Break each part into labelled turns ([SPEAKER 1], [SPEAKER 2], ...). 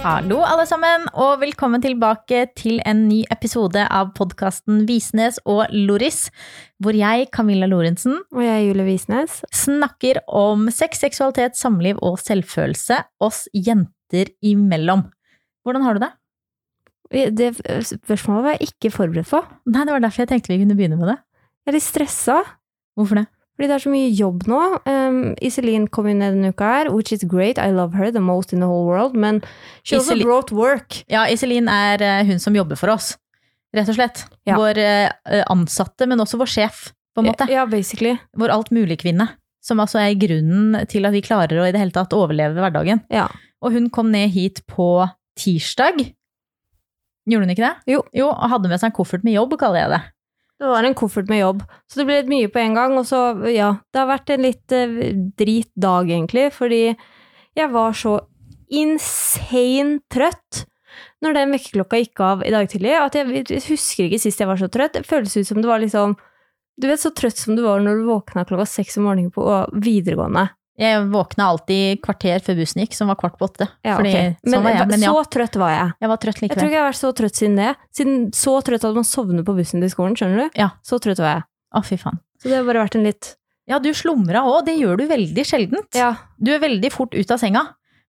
[SPEAKER 1] Hallo, alle sammen, og velkommen tilbake til en ny episode av podkasten Visnes og Loris, hvor jeg, Camilla Lorentzen,
[SPEAKER 2] Og jeg Julie Visnes.
[SPEAKER 1] snakker om sex, seksualitet, samliv og selvfølelse oss jenter imellom. Hvordan har du det?
[SPEAKER 2] Det spørsmålet var jeg ikke forberedt på.
[SPEAKER 1] Nei, det var derfor jeg tenkte vi kunne begynne med det.
[SPEAKER 2] Jeg er litt stressa,
[SPEAKER 1] Hvorfor det?
[SPEAKER 2] Fordi det er så mye jobb nå. Um, Iselin kom inn denne uka her, which is great. I love her the most in the whole world. Men she also
[SPEAKER 1] Iselin-
[SPEAKER 2] brought work.
[SPEAKER 1] Ja, Iselin er eh, hun som jobber for oss, rett og slett.
[SPEAKER 2] Ja.
[SPEAKER 1] Vår eh, ansatte, men også vår sjef, på en måte.
[SPEAKER 2] Ja, basically.
[SPEAKER 1] Vår alt-mulig-kvinne. Som altså er grunnen til at vi klarer å i det hele tatt overleve hverdagen.
[SPEAKER 2] Ja.
[SPEAKER 1] Og hun kom ned hit på tirsdag. Gjorde hun ikke det?
[SPEAKER 2] Jo.
[SPEAKER 1] Jo, og hadde med seg en koffert med jobb, kaller jeg det.
[SPEAKER 2] Det var en koffert med jobb, så det ble litt mye på en gang. Og så, ja, det har vært en litt eh, drit dag, egentlig, fordi jeg var så insane trøtt når den vekkerklokka gikk av i dag tidlig, at jeg, jeg husker ikke sist jeg var så trøtt. Det føles ut som det var liksom Du vet så trøtt som du var når du våkna klokka seks om morgenen på videregående.
[SPEAKER 1] Jeg våkna alltid kvarter før bussen gikk, som var kvart på åtte.
[SPEAKER 2] Ja,
[SPEAKER 1] Fordi
[SPEAKER 2] ok.
[SPEAKER 1] sånn
[SPEAKER 2] Men,
[SPEAKER 1] var jeg. Men ja,
[SPEAKER 2] så trøtt var jeg.
[SPEAKER 1] jeg var trøtt
[SPEAKER 2] Jeg tror ikke jeg har vært så trøtt siden det. Siden så trøtt at man sovner på bussen til skolen, skjønner du?
[SPEAKER 1] Ja.
[SPEAKER 2] Så trøtt var jeg.
[SPEAKER 1] Å, fy faen.
[SPEAKER 2] Så det har bare vært en litt
[SPEAKER 1] Ja, du slumra òg. Det gjør du veldig sjeldent.
[SPEAKER 2] Ja.
[SPEAKER 1] Du er veldig fort ut av senga.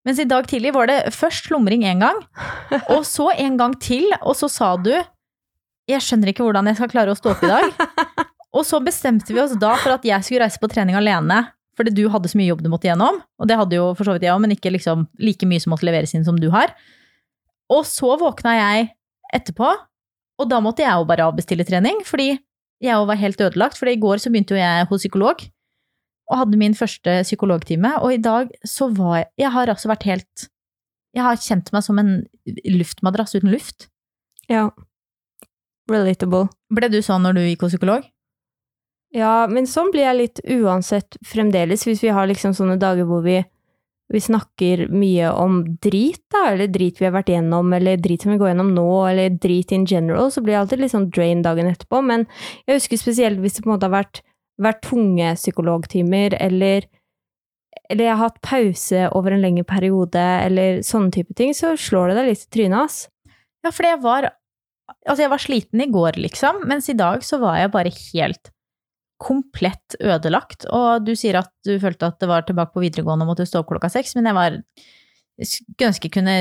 [SPEAKER 1] Mens i dag tidlig var det først slumring én gang, og så en gang til, og så sa du 'jeg skjønner ikke hvordan jeg skal klare å stå opp i dag'. Og så bestemte vi oss da for at jeg skulle reise på trening alene, fordi du hadde så mye jobb du måtte gjennom. Og det hadde jo for så vidt jeg òg, men ikke liksom like mye som måtte leveres inn som du har. Og så våkna jeg etterpå, og da måtte jeg jo bare avbestille trening, fordi jeg òg var helt ødelagt. For i går så begynte jo jeg hos psykolog og hadde min første psykologtime, og i dag så var jeg Jeg har altså vært helt Jeg har kjent meg som en luftmadrass uten luft.
[SPEAKER 2] Ja. Relatable.
[SPEAKER 1] Ble du sånn når du gikk hos psykolog?
[SPEAKER 2] Ja, men sånn blir jeg litt uansett fremdeles, hvis vi har liksom sånne dager hvor vi, vi snakker mye om drit, da, eller drit vi har vært gjennom, eller drit som vi går gjennom nå, eller drit in general, så blir jeg alltid litt sånn drain dagen etterpå. Men jeg husker spesielt hvis det på en måte har vært, vært tunge psykologtimer, eller eller jeg har hatt pause over en lengre periode, eller sånne type ting, så slår det deg litt i trynet, ass.
[SPEAKER 1] Ja, for jeg var Altså, jeg var sliten i går, liksom, mens i dag så var jeg bare helt komplett ødelagt. Og du sier at du følte at det var tilbake på videregående og måtte stå opp klokka seks, men jeg var Skulle ønske jeg kunne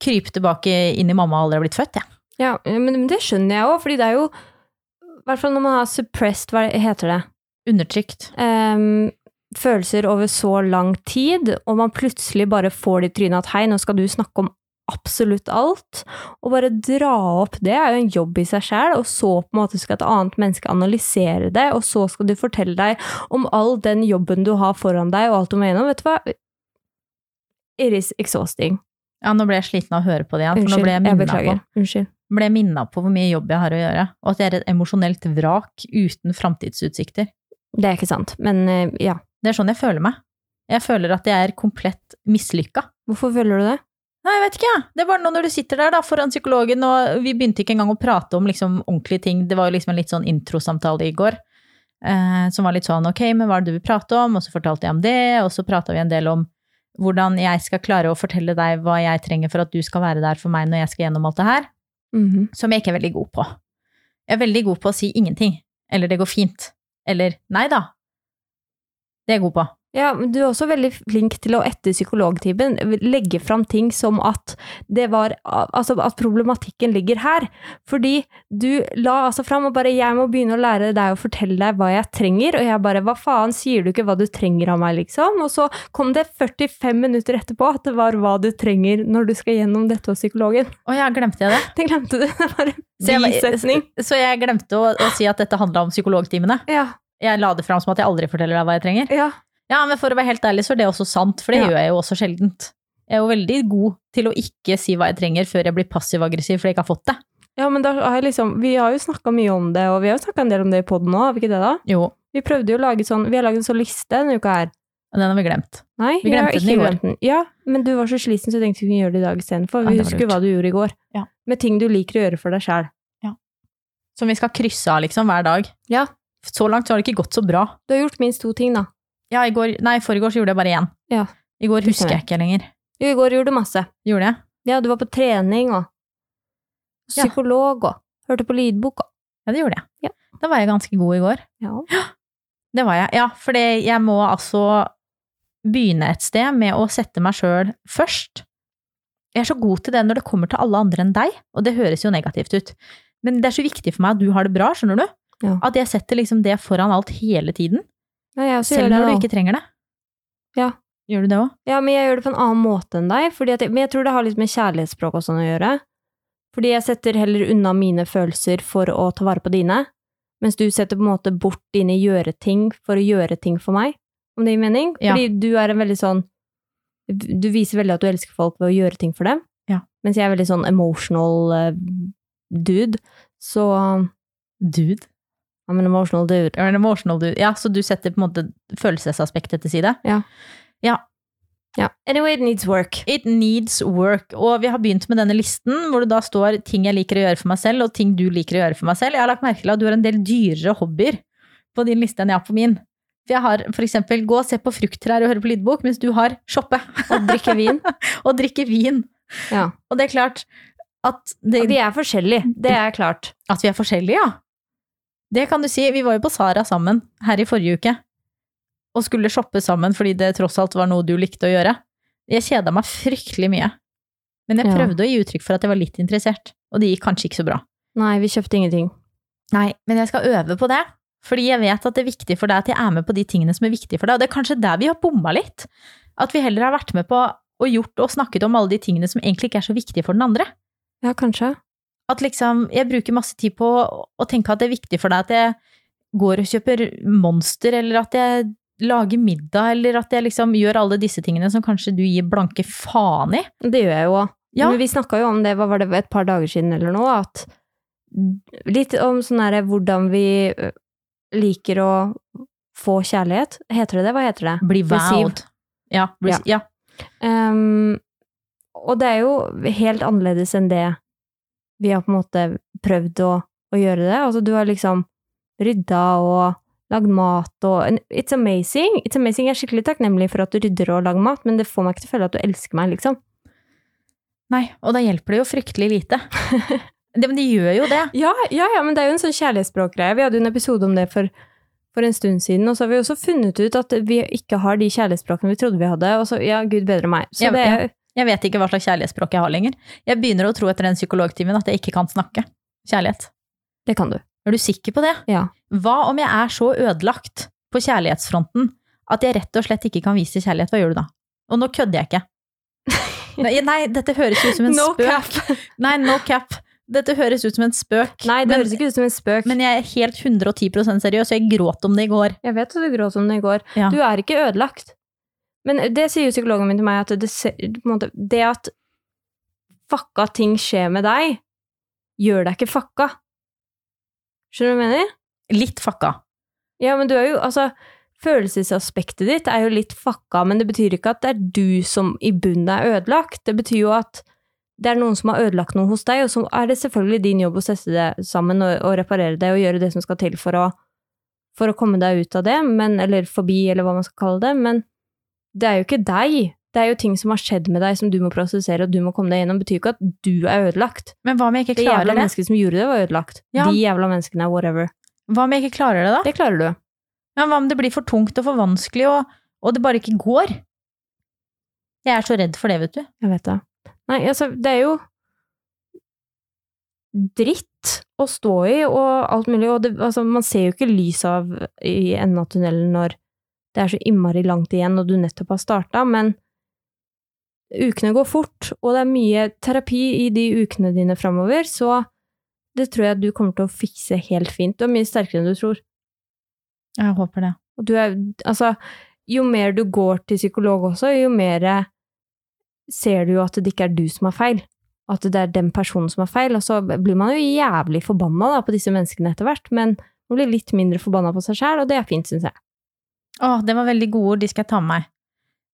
[SPEAKER 1] krype tilbake inn i mamma og aldri ha blitt født, jeg.
[SPEAKER 2] Ja, men, men det skjønner jeg òg, fordi det er jo I hvert fall når man har suppressed, hva heter det?
[SPEAKER 1] Undertrykt.
[SPEAKER 2] Um, følelser over så lang tid, og man plutselig bare får det i trynet at hei, nå skal du snakke om absolutt alt, og bare dra opp det er jo en jobb i seg sjæl, og så på en måte skal et annet menneske analysere det, og så skal du fortelle deg om all den jobben du har foran deg, og alt du må gjennom. Vet du hva? It is exhausting.
[SPEAKER 1] Ja, nå ble jeg sliten av å høre på det igjen,
[SPEAKER 2] Unnskyld,
[SPEAKER 1] ble jeg
[SPEAKER 2] jeg
[SPEAKER 1] minna på
[SPEAKER 2] beklager. Unnskyld.
[SPEAKER 1] ble minna på hvor mye jobb jeg har å gjøre, og at jeg er et emosjonelt vrak uten framtidsutsikter.
[SPEAKER 2] Det er ikke sant, men eh, ja.
[SPEAKER 1] Det er sånn jeg føler meg. Jeg føler at jeg er komplett mislykka.
[SPEAKER 2] Hvorfor føler du det?
[SPEAKER 1] Nei, jeg vet ikke, jeg. Det er bare nå når du sitter der da, foran psykologen, og vi begynte ikke engang å prate om liksom ordentlige ting. Det var jo liksom en litt sånn introsamtale i går, eh, som var litt sånn ok, men hva er det du vil prate om? Og så fortalte jeg om det, og så prata vi en del om hvordan jeg skal klare å fortelle deg hva jeg trenger for at du skal være der for meg når jeg skal gjennom alt det her.
[SPEAKER 2] Mhm.
[SPEAKER 1] som jeg ikke er veldig god på. Jeg er veldig god på å si ingenting, eller det går fint, eller nei da. Det er jeg god på.
[SPEAKER 2] Ja, men du er også veldig flink til å etter psykologtimen legge fram ting som at det var Altså at problematikken ligger her. Fordi du la altså fram og bare 'jeg må begynne å lære deg å fortelle deg hva jeg trenger', og jeg bare 'hva faen, sier du ikke hva du trenger av meg', liksom? Og så kom det 45 minutter etterpå at det var hva du trenger når du skal gjennom dette hos psykologen.
[SPEAKER 1] Å ja, glemte jeg det?
[SPEAKER 2] Det glemte du. Det var en bisetning.
[SPEAKER 1] så jeg glemte å, å si at dette handla om psykologtimene.
[SPEAKER 2] Ja.
[SPEAKER 1] Jeg la det fram som at jeg aldri forteller deg hva jeg trenger.
[SPEAKER 2] Ja.
[SPEAKER 1] Ja, men for å være helt ærlig så er det også sant, for det
[SPEAKER 2] Ja.
[SPEAKER 1] gjør jeg jo også sjeldent. Jeg er jo veldig god til å ikke si hva jeg trenger før jeg blir passiv-aggressiv fordi jeg ikke har fått det.
[SPEAKER 2] Ja, men da har jeg liksom Vi har jo snakka mye om det, og vi har jo snakka en del om det i poden nå, har vi ikke det, da?
[SPEAKER 1] Jo,
[SPEAKER 2] Vi prøvde jo å lage sånn Vi har laget en sånn liste denne uka her.
[SPEAKER 1] den har vi glemt.
[SPEAKER 2] Nei,
[SPEAKER 1] Vi glemte den i går.
[SPEAKER 2] den. Ja, men du var så sliten, så jeg tenkte vi kunne gjøre det i dag istedenfor.
[SPEAKER 1] Ja,
[SPEAKER 2] Vi husker
[SPEAKER 1] lurt.
[SPEAKER 2] hva du gjorde i går.
[SPEAKER 1] Ja.
[SPEAKER 2] Med ting du liker å gjøre for deg sjæl.
[SPEAKER 1] Som vi skal krysse av liksom hver dag.
[SPEAKER 2] Ja.
[SPEAKER 1] Så langt så har det ikke gått så bra.
[SPEAKER 2] Du har gjort minst to ting, da.
[SPEAKER 1] Ja, i går, nei, så gjorde jeg bare én.
[SPEAKER 2] Ja.
[SPEAKER 1] I går husker jeg ikke lenger.
[SPEAKER 2] Jo, i går gjorde du masse.
[SPEAKER 1] Gjorde jeg?
[SPEAKER 2] Ja, du var på trening og psykolog og hørte på lydbok og
[SPEAKER 1] Ja, det gjorde jeg.
[SPEAKER 2] Ja.
[SPEAKER 1] Da var jeg ganske god i går.
[SPEAKER 2] Ja.
[SPEAKER 1] Det var jeg. Ja, for jeg må altså begynne et sted med å sette meg sjøl først. Jeg er så god til det når det kommer til alle andre enn deg, og det høres jo negativt ut. Men det er så viktig for meg at du har det bra, skjønner du?
[SPEAKER 2] Ja.
[SPEAKER 1] At jeg setter liksom det foran alt hele tiden.
[SPEAKER 2] Ja,
[SPEAKER 1] Selv når du ikke trenger det.
[SPEAKER 2] Ja.
[SPEAKER 1] Gjør du det òg?
[SPEAKER 2] Ja, men jeg gjør det på en annen måte enn deg, jeg, men jeg tror det har litt med kjærlighetsspråk og sånn å gjøre. Fordi jeg setter heller unna mine følelser for å ta vare på dine, mens du setter på en måte bort dine gjøre-ting for å gjøre ting for meg, om det gir mening.
[SPEAKER 1] Ja.
[SPEAKER 2] Fordi du er en veldig sånn Du viser veldig at du elsker folk ved å gjøre ting for dem,
[SPEAKER 1] Ja.
[SPEAKER 2] mens jeg er veldig sånn emotional eh, dude, så
[SPEAKER 1] Dude.
[SPEAKER 2] I'm an emotional dude.
[SPEAKER 1] You're an emotional dude. Ja, så du setter på en måte følelsesaspektet til side?
[SPEAKER 2] Ja. Anyway, it needs work.
[SPEAKER 1] It needs work. Og vi har begynt med denne listen hvor det da står ting jeg liker å gjøre for meg selv, og ting du liker å gjøre for meg selv. Jeg har lagt merke til at du har en del dyrere hobbyer på din liste enn jeg har på min. For jeg har eksempel gå og se på frukttrær og høre på lydbok, mens du har shoppe
[SPEAKER 2] Og drikke vin.
[SPEAKER 1] og drikke vin.
[SPEAKER 2] Ja.
[SPEAKER 1] Og det er klart at, det,
[SPEAKER 2] Vi er forskjellige, det er klart.
[SPEAKER 1] at vi er forskjellige, ja. Det kan du si. Vi var jo på Sara sammen her i forrige uke. Og skulle shoppe sammen fordi det tross alt var noe du likte å gjøre. Jeg kjeda meg fryktelig mye. Men jeg
[SPEAKER 2] Ja.
[SPEAKER 1] prøvde å gi uttrykk for at jeg var litt interessert, og det gikk kanskje ikke så bra.
[SPEAKER 2] Nei, vi kjøpte ingenting.
[SPEAKER 1] Nei, men jeg skal øve på det. Fordi jeg vet at det er viktig for deg at jeg er med på de tingene som er viktige for deg. Og det er kanskje der vi har bomma litt. At vi heller har vært med på og gjort og snakket om alle de tingene som egentlig ikke er så viktige for den andre.
[SPEAKER 2] Ja, kanskje.
[SPEAKER 1] At liksom, jeg bruker masse tid på å tenke at det er viktig for deg at jeg går og kjøper Monster, eller at jeg lager middag, eller at jeg liksom gjør alle disse tingene som kanskje du gir blanke faen i.
[SPEAKER 2] Det gjør jeg jo òg.
[SPEAKER 1] Ja.
[SPEAKER 2] Men vi snakka jo om det, hva var det, et par dager siden eller noe, at Litt om sånn herre hvordan vi liker å få kjærlighet. Heter det det? Hva heter det?
[SPEAKER 1] Bli vowed. Ja, rec- ja.
[SPEAKER 2] Um, og det er jo helt annerledes enn det vi har på en måte prøvd å, å gjøre det. Altså, du har liksom rydda og lagd mat og It's amazing. It's amazing. Jeg er skikkelig takknemlig for at du rydder og lager mat, men det får meg ikke til å føle at du elsker meg, liksom.
[SPEAKER 1] Nei, og da hjelper det jo fryktelig lite. Det, men de gjør jo det.
[SPEAKER 2] Ja, ja, ja, men det er jo en sånn kjærlighetsspråkgreie. Vi hadde jo en episode om det for, for en stund siden, og så har vi også funnet ut at vi ikke har de kjærlighetsspråkene vi trodde vi hadde, og så, ja, gud bedre meg. Så
[SPEAKER 1] Ja,
[SPEAKER 2] det er
[SPEAKER 1] Jeg vet ikke hva slags kjærlighetsspråk jeg har lenger. Jeg begynner å tro etter den psykologtimen at jeg ikke kan snakke kjærlighet.
[SPEAKER 2] Det kan du.
[SPEAKER 1] Er du sikker på det?
[SPEAKER 2] Ja.
[SPEAKER 1] Hva om jeg er så ødelagt på kjærlighetsfronten at jeg rett og slett ikke kan vise kjærlighet? Hva gjør du da? Og nå kødder jeg ikke. Nei, nei dette høres ut som en
[SPEAKER 2] No
[SPEAKER 1] spøk. Nei, no cap. Dette høres ut som en spøk.
[SPEAKER 2] Nei, det
[SPEAKER 1] men,
[SPEAKER 2] høres ikke ut som en spøk.
[SPEAKER 1] men jeg er helt 110 seriøs, og jeg gråt om det i går.
[SPEAKER 2] Jeg vet at du gråt om det i går.
[SPEAKER 1] Ja.
[SPEAKER 2] Du er ikke ødelagt. Men det sier jo psykologen min til meg, at det, måte, det at fucka ting skjer med deg, gjør deg ikke fucka. Skjønner du hva jeg mener?
[SPEAKER 1] Litt fucka.
[SPEAKER 2] Ja, men du er jo, altså, følelsesaspektet ditt er jo litt fucka, men det betyr ikke at det er du som i bunnen er ødelagt. Det betyr jo at det er noen som har ødelagt noe hos deg, og så er det selvfølgelig din jobb å sette det sammen og, og reparere det og gjøre det som skal til for å, for å komme deg ut av det, men, eller forbi, eller hva man skal kalle det, men det er jo ikke deg. Det er jo ting som har skjedd med deg som du må prosessere, og du må komme deg gjennom. Det betyr ikke at du er ødelagt.
[SPEAKER 1] Men hva om jeg ikke klarer Det
[SPEAKER 2] jævla menneskene som gjorde det, var ødelagt.
[SPEAKER 1] Ja.
[SPEAKER 2] De jævla menneskene er whatever.
[SPEAKER 1] Hva om jeg ikke klarer det, da?
[SPEAKER 2] Det klarer du.
[SPEAKER 1] Men hva om det blir for tungt og for vanskelig, og, og det bare ikke går? Jeg er så redd for det, vet du.
[SPEAKER 2] Jeg vet det. Nei, altså, det er jo dritt å stå i, og alt mulig, og det, altså, man ser jo ikke lys av i enden av tunnelen når det er så innmari langt igjen, og du nettopp har starta, men ukene går fort, og det er mye terapi i de ukene dine framover, så det tror jeg du kommer til å fikse helt fint. Du er mye sterkere enn du tror.
[SPEAKER 1] Jeg håper det.
[SPEAKER 2] Og du er, altså, jo mer du går til psykolog også, jo mer ser du jo at det ikke er du som har feil. at det er den personen som har feil, og så blir man jo jævlig forbanna da, på disse menneskene etter hvert, men man blir litt mindre forbanna på seg sjæl, og det er fint, syns jeg.
[SPEAKER 1] Å, det var veldig gode ord, de skal jeg ta med meg.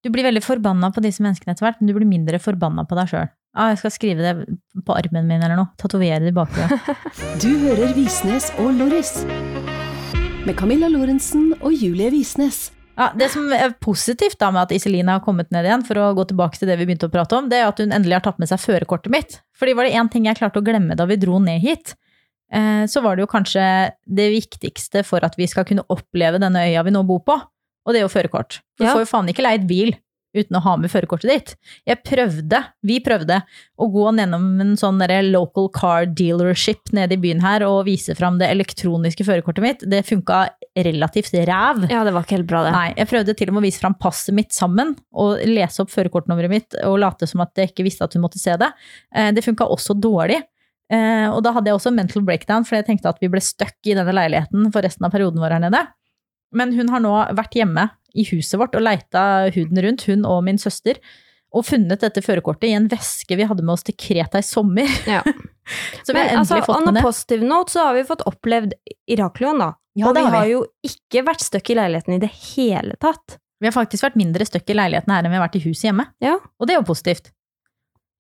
[SPEAKER 1] Du blir veldig forbanna på disse menneskene etter hvert, men du blir mindre forbanna på deg sjøl. Ah, jeg skal skrive det på armen min eller noe. Tatovere det i bakgrunnen.
[SPEAKER 3] Du hører Visnes og Loris. Med Camilla Lorentzen og Julie Visnes.
[SPEAKER 1] Ja, det som er positivt da med at Iselin har kommet ned igjen, for å gå tilbake til det vi begynte å prate om, det er at hun endelig har tatt med seg førerkortet mitt. Fordi var det én ting jeg klarte å glemme da vi dro ned hit, eh, så var det jo kanskje det viktigste for at vi skal kunne oppleve denne øya vi nå bor på, og det er jo førerkort. For du
[SPEAKER 2] Ja.
[SPEAKER 1] får jo faen ikke leid bil uten å ha med førerkortet ditt. Jeg prøvde, vi prøvde, å gå gjennom en sånn local car dealership nede i byen her og vise fram det elektroniske førerkortet mitt. Det funka relativt ræv.
[SPEAKER 2] Ja, det var ikke helt bra, det.
[SPEAKER 1] Nei, jeg prøvde til og med å vise fram passet mitt sammen og lese opp førerkortnummeret mitt og late som at jeg ikke visste at hun måtte se det. Eh, Det funka også dårlig. Eh, Og da hadde jeg også mental breakdown, for jeg tenkte at vi ble stuck i denne leiligheten for resten av perioden vår her nede. Men hun har nå vært hjemme i huset vårt og leita huden rundt, hun og min søster, og funnet dette førerkortet i en veske vi hadde med oss til Kreta i sommer.
[SPEAKER 2] Ja.
[SPEAKER 1] Så vi har
[SPEAKER 2] Men
[SPEAKER 1] endelig
[SPEAKER 2] altså,
[SPEAKER 1] fått
[SPEAKER 2] on
[SPEAKER 1] med
[SPEAKER 2] a
[SPEAKER 1] det.
[SPEAKER 2] positive note så har vi fått opplevd Iraklioen, da.
[SPEAKER 1] Ja,
[SPEAKER 2] og
[SPEAKER 1] det
[SPEAKER 2] vi
[SPEAKER 1] har vi.
[SPEAKER 2] jo ikke vært stuck i leiligheten i det hele tatt.
[SPEAKER 1] Vi har faktisk vært mindre støkk i leiligheten her enn vi har vært i huset hjemme.
[SPEAKER 2] Ja.
[SPEAKER 1] Og det er jo positivt.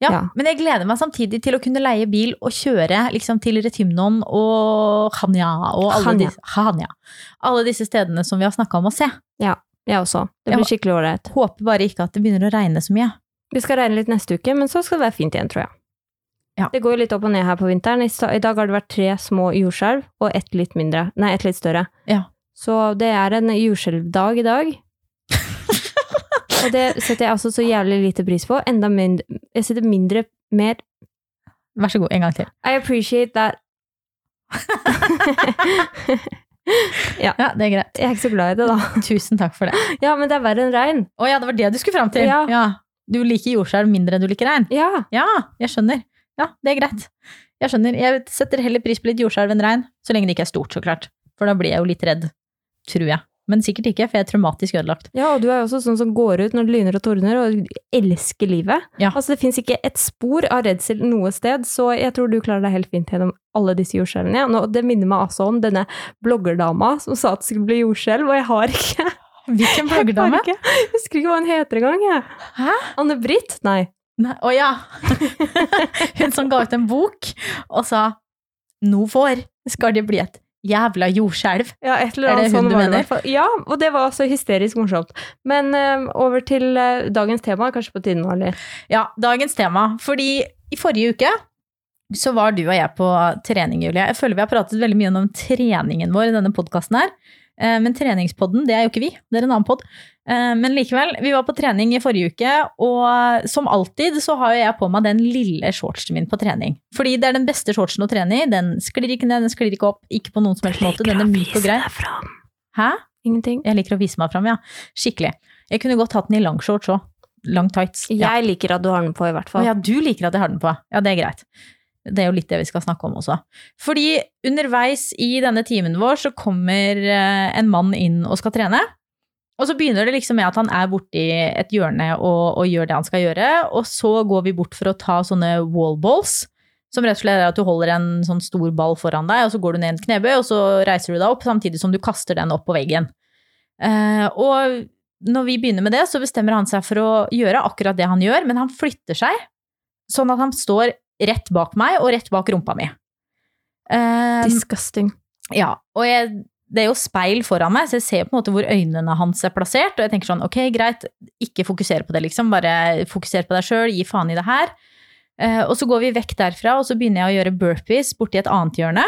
[SPEAKER 1] Ja,
[SPEAKER 2] Ja.
[SPEAKER 1] Men jeg gleder meg samtidig til å kunne leie bil og kjøre liksom, til Retymnon og Hanya og alle,
[SPEAKER 2] Hanya.
[SPEAKER 1] Disse, Hanya. alle disse stedene som vi har snakka om å se.
[SPEAKER 2] Ja, Jeg også. Det
[SPEAKER 1] blir
[SPEAKER 2] blir skikkelig ålreit.
[SPEAKER 1] Håper bare ikke at det begynner å regne så mye.
[SPEAKER 2] Vi skal regne litt neste uke, men så skal det være fint igjen, tror jeg.
[SPEAKER 1] Ja.
[SPEAKER 2] Det går jo litt opp og ned her på vinteren. I dag har det vært tre små jordskjelv og ett litt mindre. Nei, ett litt større.
[SPEAKER 1] Ja.
[SPEAKER 2] Så det er en jordskjelvdag i dag. Og det setter jeg altså så jævlig lite pris på. Enda mindre Jeg setter mindre mer
[SPEAKER 1] Vær så god, en gang til.
[SPEAKER 2] I appreciate that.
[SPEAKER 1] Ja, det er greit.
[SPEAKER 2] Jeg er ikke så glad i det, da.
[SPEAKER 1] Tusen takk for det.
[SPEAKER 2] Ja, men det er verre enn regn.
[SPEAKER 1] Å ja, det var det du skulle fram til.
[SPEAKER 2] Ja.
[SPEAKER 1] Du liker jordskjelv mindre enn du liker regn.
[SPEAKER 2] Ja.
[SPEAKER 1] Ja, jeg skjønner. Ja, det er greit. Jeg skjønner. Jeg setter heller pris på litt jordskjelv enn regn, så lenge det ikke er stort, så klart. For da blir jeg jo litt redd, tror jeg. Men sikkert ikke, for jeg er traumatisk ødelagt.
[SPEAKER 2] Ja, og du er jo også sånn som går ut når det lyner og tordner, og elsker livet.
[SPEAKER 1] Ja.
[SPEAKER 2] Altså, det fins ikke et spor av redsel noe sted, så jeg tror du klarer deg helt fint gjennom alle disse jordskjelvene. Ja, det minner meg altså om denne bloggerdama som sa at det skulle bli jordskjelv, og jeg har ikke
[SPEAKER 1] Hvilken bloggerdame?
[SPEAKER 2] Jeg, Jeg husker ikke hva hun heter engang, jeg.
[SPEAKER 1] Hæ?
[SPEAKER 2] Anne-Britt? Nei.
[SPEAKER 1] Å ja! Hun som ga ut en bok og sa nå får skal det bli et jævla jordskjelv.
[SPEAKER 2] Ja, et eller
[SPEAKER 1] Er
[SPEAKER 2] annet sånn var det i hvert fall. Ja, og det var også hysterisk morsomt. Men uh, over til uh, dagens tema, kanskje på tiden, nå.
[SPEAKER 1] Ja, dagens tema. Fordi i forrige uke så var du og jeg på trening, Julie. Jeg føler vi har pratet veldig mye om treningen vår i denne podkasten her. Eh, Men treningspodden, det er jo ikke vi, det er en annen pod. Eh, Men likevel, vi var på trening i forrige uke, og som alltid så har jeg på meg den lille shortsen min på trening. Fordi det er den beste shortsen å trene i. Den sklir ikke ned, den sklir ikke opp, ikke på noen som helst måte. Den er myk og grei. Hæ?
[SPEAKER 2] Ingenting.
[SPEAKER 1] Jeg liker å vise meg fram, ja. Skikkelig. Jeg kunne godt hatt den i langshorts òg. Lang tights. Ja.
[SPEAKER 2] Jeg liker at du har den på, i hvert fall.
[SPEAKER 1] ja, du liker at jeg har den på. Ja, det er greit. Det er jo litt det vi skal snakke om også. Fordi underveis i denne timen vår så kommer eh, en mann inn og skal trene. Og så begynner det liksom med at han er borti et hjørne og, og gjør det han skal gjøre. Og så går vi bort for å ta sånne wallballs. Som rett og slett er at du holder en sånn stor ball foran deg, og så går du ned en knebøy, og så reiser du deg opp, samtidig som du kaster den opp på veggen. Uh, og når vi begynner med det, så bestemmer han seg for å gjøre akkurat det han gjør, men han flytter seg sånn at han står rett bak meg og rett bak rumpa mi. Um,
[SPEAKER 2] Disgusting.
[SPEAKER 1] ja, og jeg, det er jo speil foran meg, så jeg ser på en måte hvor øynene hans er plassert, og jeg tenker sånn, ok, greit, ikke fokuser på det liksom, bare fokuser på deg sjøl, gi faen i det her. Uh, og så går vi vekk derfra, og så begynner jeg å gjøre burpees borti et annet hjørne.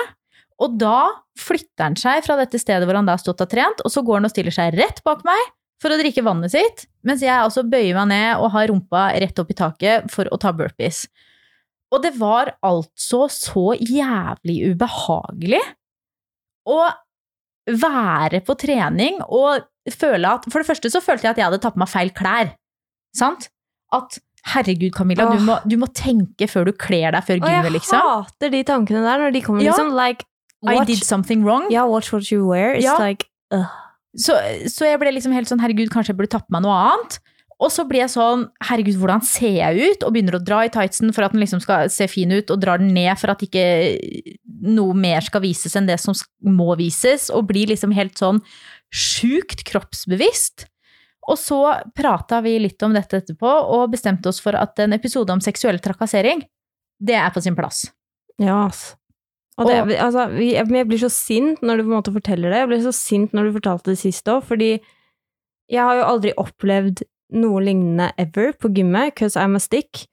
[SPEAKER 1] Og da flytter han seg fra dette stedet hvor han da har stått og trent, og så går han og stiller seg rett bak meg for å drikke vannet sitt, mens jeg altså bøyer meg ned og har rumpa rett opp i taket for å ta burpees. Og det var altså så jævlig ubehagelig å være på trening og føle at For det første så følte jeg at jeg hadde tatt på meg feil klær. Sant? At herregud, Camilla, du, må, du må tenke før du kler deg før
[SPEAKER 2] jeg
[SPEAKER 1] gymmet, liksom.
[SPEAKER 2] hater de tankene der når de kommer
[SPEAKER 1] Ja.
[SPEAKER 2] liksom like
[SPEAKER 1] I did something wrong.
[SPEAKER 2] yeah, watch what you wear. It's
[SPEAKER 1] Ja.
[SPEAKER 2] like
[SPEAKER 1] Så, så jeg ble liksom helt sånn, herregud, kanskje jeg burde tatt på meg noe annet. Og så blir jeg sånn Herregud, hvordan ser jeg ut? Og begynner å dra i tightsen for at den liksom skal se fin ut, og drar den ned for at ikke noe mer skal vises enn det som må vises, og blir liksom helt sånn sjukt kroppsbevisst. Og så prata vi litt om dette etterpå, og bestemte oss for at en episode om seksuell trakassering, det er på sin plass.
[SPEAKER 2] Ja, ass. Og det, altså, jeg blir så sint når du på en måte forteller det. Jeg ble så sint når du fortalte det sist òg, fordi jeg har jo aldri opplevd noe lignende ever på gymmet, cause I'm a stick.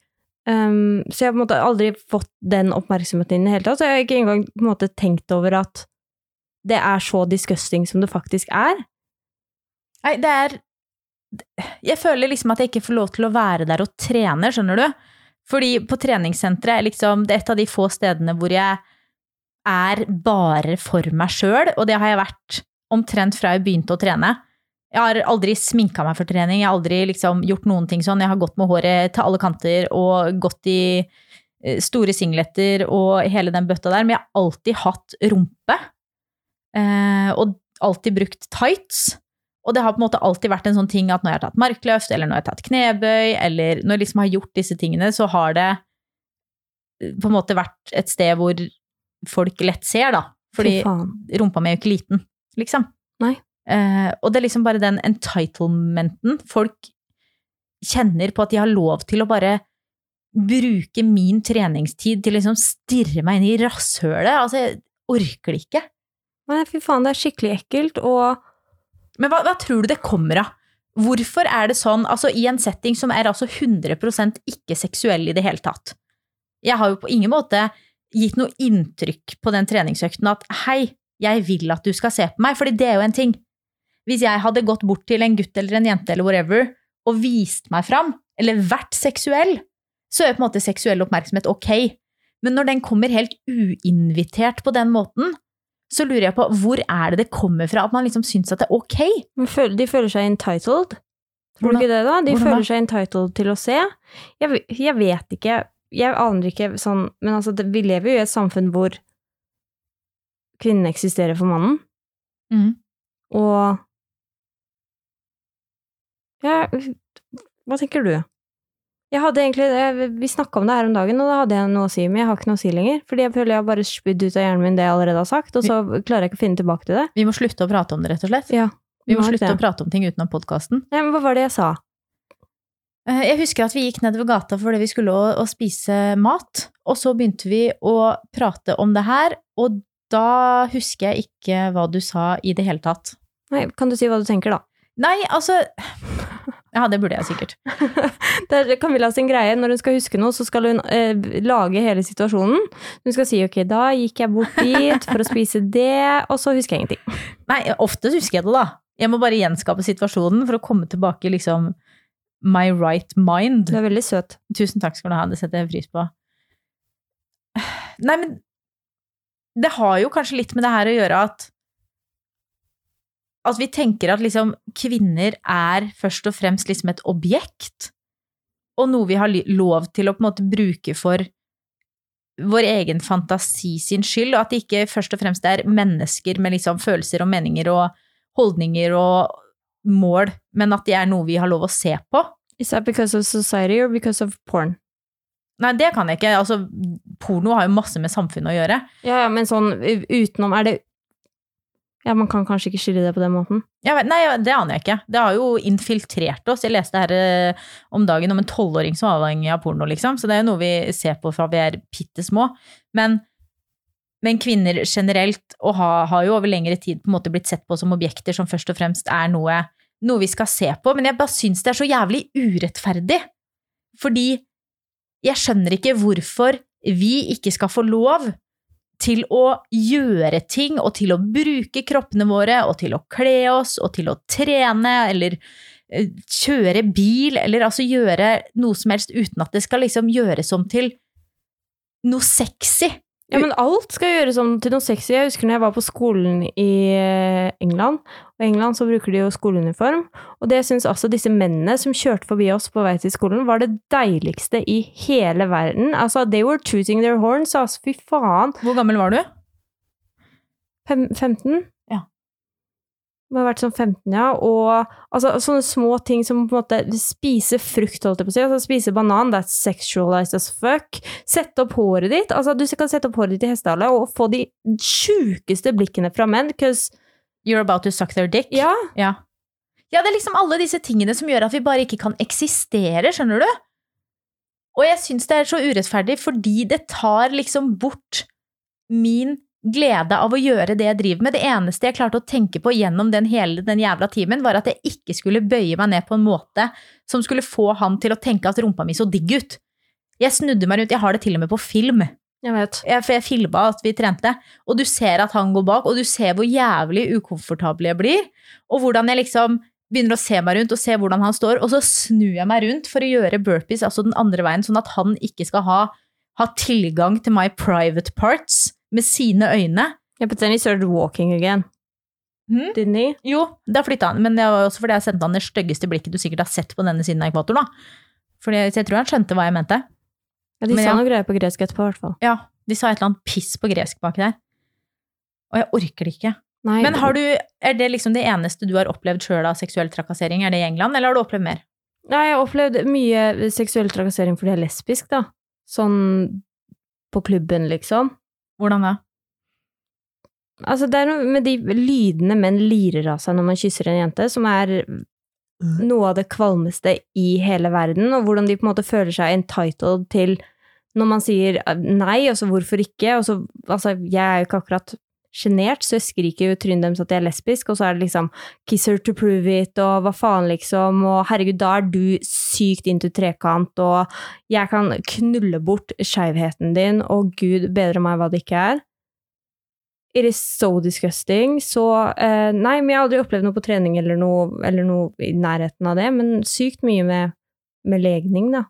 [SPEAKER 2] Um, så jeg har på en måte aldri fått den oppmerksomheten i det hele tatt. Så jeg har ikke engang på en måte tenkt over at det er så disgusting som det faktisk er.
[SPEAKER 1] Nei, det er Jeg føler liksom at jeg ikke får lov til å være der og trene, skjønner du? Fordi på treningssenteret er liksom det er et av de få stedene hvor jeg er bare for meg sjøl, og det har jeg vært omtrent fra jeg begynte å trene. Jeg har aldri sminka meg for trening, jeg har aldri liksom gjort noen ting sånn. Jeg har gått med håret til alle kanter og gått i eh, store singleter og hele den bøtta der, men jeg har alltid hatt rumpe. Eh, og alltid brukt tights. Og det har på en måte alltid vært en sånn ting at når jeg har tatt markløft, eller når jeg har tatt knebøy, eller når jeg liksom har gjort disse tingene, så har det eh, på en måte vært et sted hvor folk lett ser, da. Fordi
[SPEAKER 2] For
[SPEAKER 1] rumpa mi er jo ikke liten, liksom.
[SPEAKER 2] Nei.
[SPEAKER 1] Eh, og det er liksom bare den entitlementen. Folk kjenner på at de har lov til å bare bruke min treningstid til å liksom stirre meg inn i rasshølet. Altså, jeg orker det ikke.
[SPEAKER 2] Nei, fy faen, det er skikkelig ekkelt, og
[SPEAKER 1] Men hva, hva tror du det kommer av? Hvorfor er det sånn, altså i en setting som er altså 100% ikke seksuell i det hele tatt? Jeg har jo på ingen måte gitt noe inntrykk på den treningsøkten at hei, jeg vil at du skal se på meg, fordi det er jo en ting. Hvis jeg hadde gått bort til en gutt eller en jente eller whatever og vist meg fram, eller vært seksuell, så er på en måte seksuell oppmerksomhet ok. Men når den kommer helt uinvitert på den måten, så lurer jeg på hvor er det det kommer fra at man liksom syns at det er ok?
[SPEAKER 2] De føler seg entitled. Tror du ikke det, da? De
[SPEAKER 1] hvordan da?
[SPEAKER 2] føler seg entitled til å se. Jeg, jeg vet ikke, jeg aner ikke sånn Men altså, det, vi lever jo i et samfunn hvor kvinnen eksisterer for mannen,
[SPEAKER 1] Mm.
[SPEAKER 2] og Ja, hva tenker du? Jeg hadde egentlig, jeg, Vi snakka om det her om dagen, og da hadde jeg noe å si, men jeg har ikke noe å si lenger. Fordi jeg føler jeg har bare spydd ut av hjernen min det jeg allerede har sagt, og så klarer jeg ikke å finne tilbake til det.
[SPEAKER 1] Vi må slutte å prate om det, rett og slett.
[SPEAKER 2] Ja,
[SPEAKER 1] Vi må slutte
[SPEAKER 2] det.
[SPEAKER 1] å prate om ting utenom podkasten.
[SPEAKER 2] Ja, men hva var det jeg sa?
[SPEAKER 1] Jeg husker at vi gikk nedover gata fordi vi skulle å, å spise mat, og så begynte vi å prate om det her, og da husker jeg ikke hva du sa i det hele tatt.
[SPEAKER 2] Nei, kan du si hva du tenker, da?
[SPEAKER 1] Nei, altså Ja, det burde jeg sikkert.
[SPEAKER 2] Det er Camilla sin greie. Når hun skal huske noe, så skal hun eh, lage hele situasjonen. Hun skal si ok, da gikk jeg bort dit for å spise det, og så husker jeg ingenting.
[SPEAKER 1] Nei, ofte husker jeg det, da. Jeg må bare gjenskape situasjonen for å komme tilbake liksom my right mind.
[SPEAKER 2] Du er veldig søt.
[SPEAKER 1] Tusen takk skal du ha, det setter jeg pris på. Nei, men det har jo kanskje litt med det her å gjøre at at vi tenker at liksom kvinner er først og fremst liksom et objekt, og noe vi har lov til å på en måte bruke for vår egen fantasi sin skyld, og at det ikke først og fremst er mennesker med liksom følelser og meninger og holdninger og mål, men at det er noe vi har lov å se på.
[SPEAKER 2] Is that because of society or because of porn?
[SPEAKER 1] Nei, det kan jeg ikke. Altså, porno har jo masse med samfunnet å gjøre.
[SPEAKER 2] Ja, ja, men sånn utenom Er det Ja, man kan kanskje ikke skille det på den måten.
[SPEAKER 1] Ja, nei, det aner jeg ikke. Det har jo infiltrert oss. Jeg leste her eh, om dagen om en tolvåring som var avhengig av porno, liksom. Så det er jo noe vi ser på fra vi er bitte små. Men, men kvinner generelt, ha, har jo over lengre tid på en måte blitt sett på som objekter som først og fremst er noe, noe vi skal se på. Men jeg bare syns det er så jævlig urettferdig. Fordi jeg skjønner ikke hvorfor vi ikke skal få lov til å gjøre ting, og til å bruke kroppene våre, og til å kle oss, og til å trene, eller eh, kjøre bil, eller altså gjøre noe som helst uten at det skal liksom gjøres om til noe sexy.
[SPEAKER 2] Ja, men alt skal gjøres om til noe sexy. Jeg husker når jeg var på skolen i eh, England. Og i England så bruker de jo skoleuniform. Og det syns altså disse mennene som kjørte forbi oss på vei til skolen, var det deiligste i hele verden. Altså, they were tooting their horns, altså. Fy faen.
[SPEAKER 1] Hvor gammel var du?
[SPEAKER 2] Fem, 15? Må ha vært sånn 15, ja. Og altså, sånne små ting som på en måte spise frukt, holdt jeg på å si. Altså spise banan, that's sexualized as fuck. Sette opp håret ditt. Altså, du kan sette opp håret ditt i hestehale og få de sjukeste blikkene fra menn, because
[SPEAKER 1] You're about to suck their dick.
[SPEAKER 2] Ja.
[SPEAKER 1] Ja. ja, det er liksom alle disse tingene som gjør at vi bare ikke kan eksistere, skjønner du? Og jeg syns det er så urettferdig, fordi det tar liksom bort min glede av å gjøre det jeg driver med. Det eneste jeg klarte å tenke på gjennom den hele den jævla timen, var at jeg ikke skulle bøye meg ned på en måte som skulle få han til å tenke at rumpa mi så digg ut. Jeg snudde meg rundt, jeg har det til og med på film.
[SPEAKER 2] Jeg vet.
[SPEAKER 1] Jeg, for jeg filma at vi trente, og du ser at han går bak, og du ser hvor jævlig ukomfortabel jeg blir, og hvordan jeg liksom begynner å se meg rundt og se hvordan han står, og så snur jeg meg rundt for å gjøre burpees, altså den andre veien, sånn at han ikke skal ha, ha tilgang til my private parts med sine øyne.
[SPEAKER 2] Yeah, but then he started walking again.
[SPEAKER 1] Hmm?
[SPEAKER 2] Didn't he?
[SPEAKER 1] Jo, da flytta han, men det var også fordi jeg sendte han det styggeste blikket du sikkert har sett på denne siden av ekvatoren. da. Fordi jeg tror han skjønte hva jeg mente.
[SPEAKER 2] Ja, de
[SPEAKER 1] Men
[SPEAKER 2] sa
[SPEAKER 1] ja.
[SPEAKER 2] noe greier på gresk etterpå, i hvert fall.
[SPEAKER 1] Ja, de sa et eller annet piss på gresk baki der. Og jeg orker det ikke.
[SPEAKER 2] Nei,
[SPEAKER 1] Men har du, er det liksom det eneste du har opplevd sjøl av seksuell trakassering? Er det i England, eller har du opplevd mer?
[SPEAKER 2] Nei, jeg har opplevd mye seksuell trakassering fordi jeg er lesbisk, da. Sånn på klubben, liksom.
[SPEAKER 1] Hvordan da?
[SPEAKER 2] Altså, det er noe med de lydene menn lirer av seg når man kysser en jente, som er noe av det kvalmeste i hele verden, og hvordan de på en måte føler seg entitled til når man sier nei, og så hvorfor ikke, og så Altså, jeg er jo ikke akkurat sjenert, så jeg skriker jo i trynet deres at jeg er lesbisk, og så er det liksom kiss her to prove it, og hva faen, liksom, og herregud, da er du sykt into trekant, og jeg kan knulle bort skeivheten din, og gud bedre meg hva det ikke er. It is so disgusting. Så eh, nei, men jeg har aldri opplevd noe på trening eller noe, eller noe i nærheten av det, men sykt mye med, med legning, da.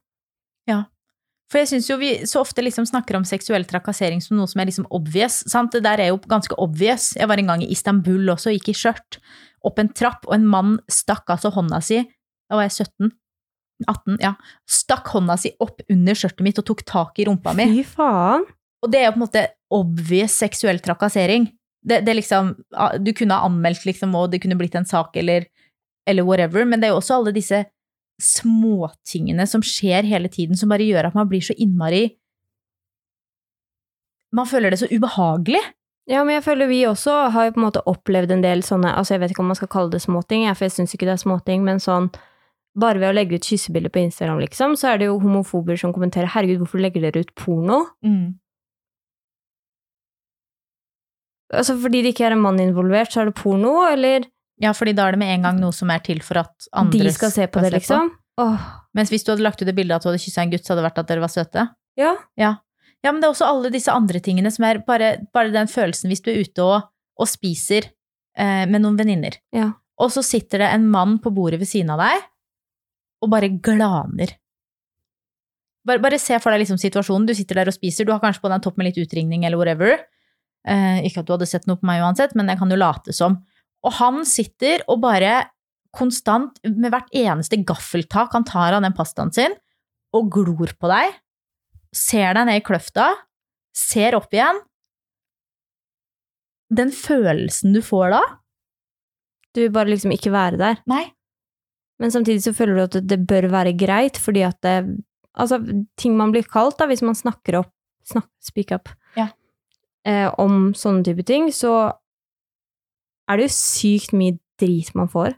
[SPEAKER 1] For jeg syns jo vi så ofte liksom snakker om seksuell trakassering som noe som er liksom obvious. Sant? Det der er jo ganske obvious. Jeg var en gang i Istanbul også, gikk i skjørt, opp en trapp, og en mann stakk altså hånda si Da var jeg 17. 18, ja. Stakk hånda si opp under skjørtet mitt og tok tak i rumpa mi.
[SPEAKER 2] Fy faen!
[SPEAKER 1] Og det er jo på en måte obvious seksuell trakassering. Det, det liksom, du kunne ha anmeldt, liksom, og det kunne blitt en sak, eller, eller whatever, men det er jo også alle disse småtingene som skjer hele tiden, som bare gjør at man blir så innmari Man føler det så ubehagelig.
[SPEAKER 2] Ja, men jeg føler vi også har på en måte opplevd en del sånne Altså, jeg vet ikke om man skal kalle det småting, for jeg syns ikke det er småting, men sånn bare ved å legge ut kyssebilder på Instagram, liksom, så er det jo homofober som kommenterer 'herregud, hvorfor legger dere ut porno?' Altså fordi det ikke er en mann involvert, så er det porno, eller
[SPEAKER 1] Ja, fordi da er det med en gang noe som er til for at andre
[SPEAKER 2] de skal se på det, liksom? Åh,
[SPEAKER 1] Mens hvis du hadde lagt ut et bilde av at du hadde kyssa en gutt, så hadde det vært at dere var søte.
[SPEAKER 2] ja.
[SPEAKER 1] Ja. ja, men det er også alle disse andre tingene som er bare, bare den følelsen hvis du er ute og, og spiser eh, med noen venninner,
[SPEAKER 2] Ja.
[SPEAKER 1] og så sitter det en mann på bordet ved siden av deg og bare glaner. Bare, bare se for deg liksom situasjonen. Du sitter der og spiser, du har kanskje på deg en topp med litt utringning eller whatever. Eh, ikke at du hadde sett noe på meg uansett, men jeg kan jo late som. Og han sitter og bare konstant, med hvert eneste gaffeltak han tar av den pastaen sin, og glor på deg, ser deg ned i kløfta, ser opp igjen. Den følelsen du får da
[SPEAKER 2] Du vil bare liksom ikke være der.
[SPEAKER 1] Nei.
[SPEAKER 2] Men samtidig så føler du at det, bør være greit, fordi at det Altså, ting man blir kalt, da, hvis man snakker opp snak, Speak up.
[SPEAKER 1] Ja.
[SPEAKER 2] Eh, om sånne type ting, så er det jo sykt mye drit man får.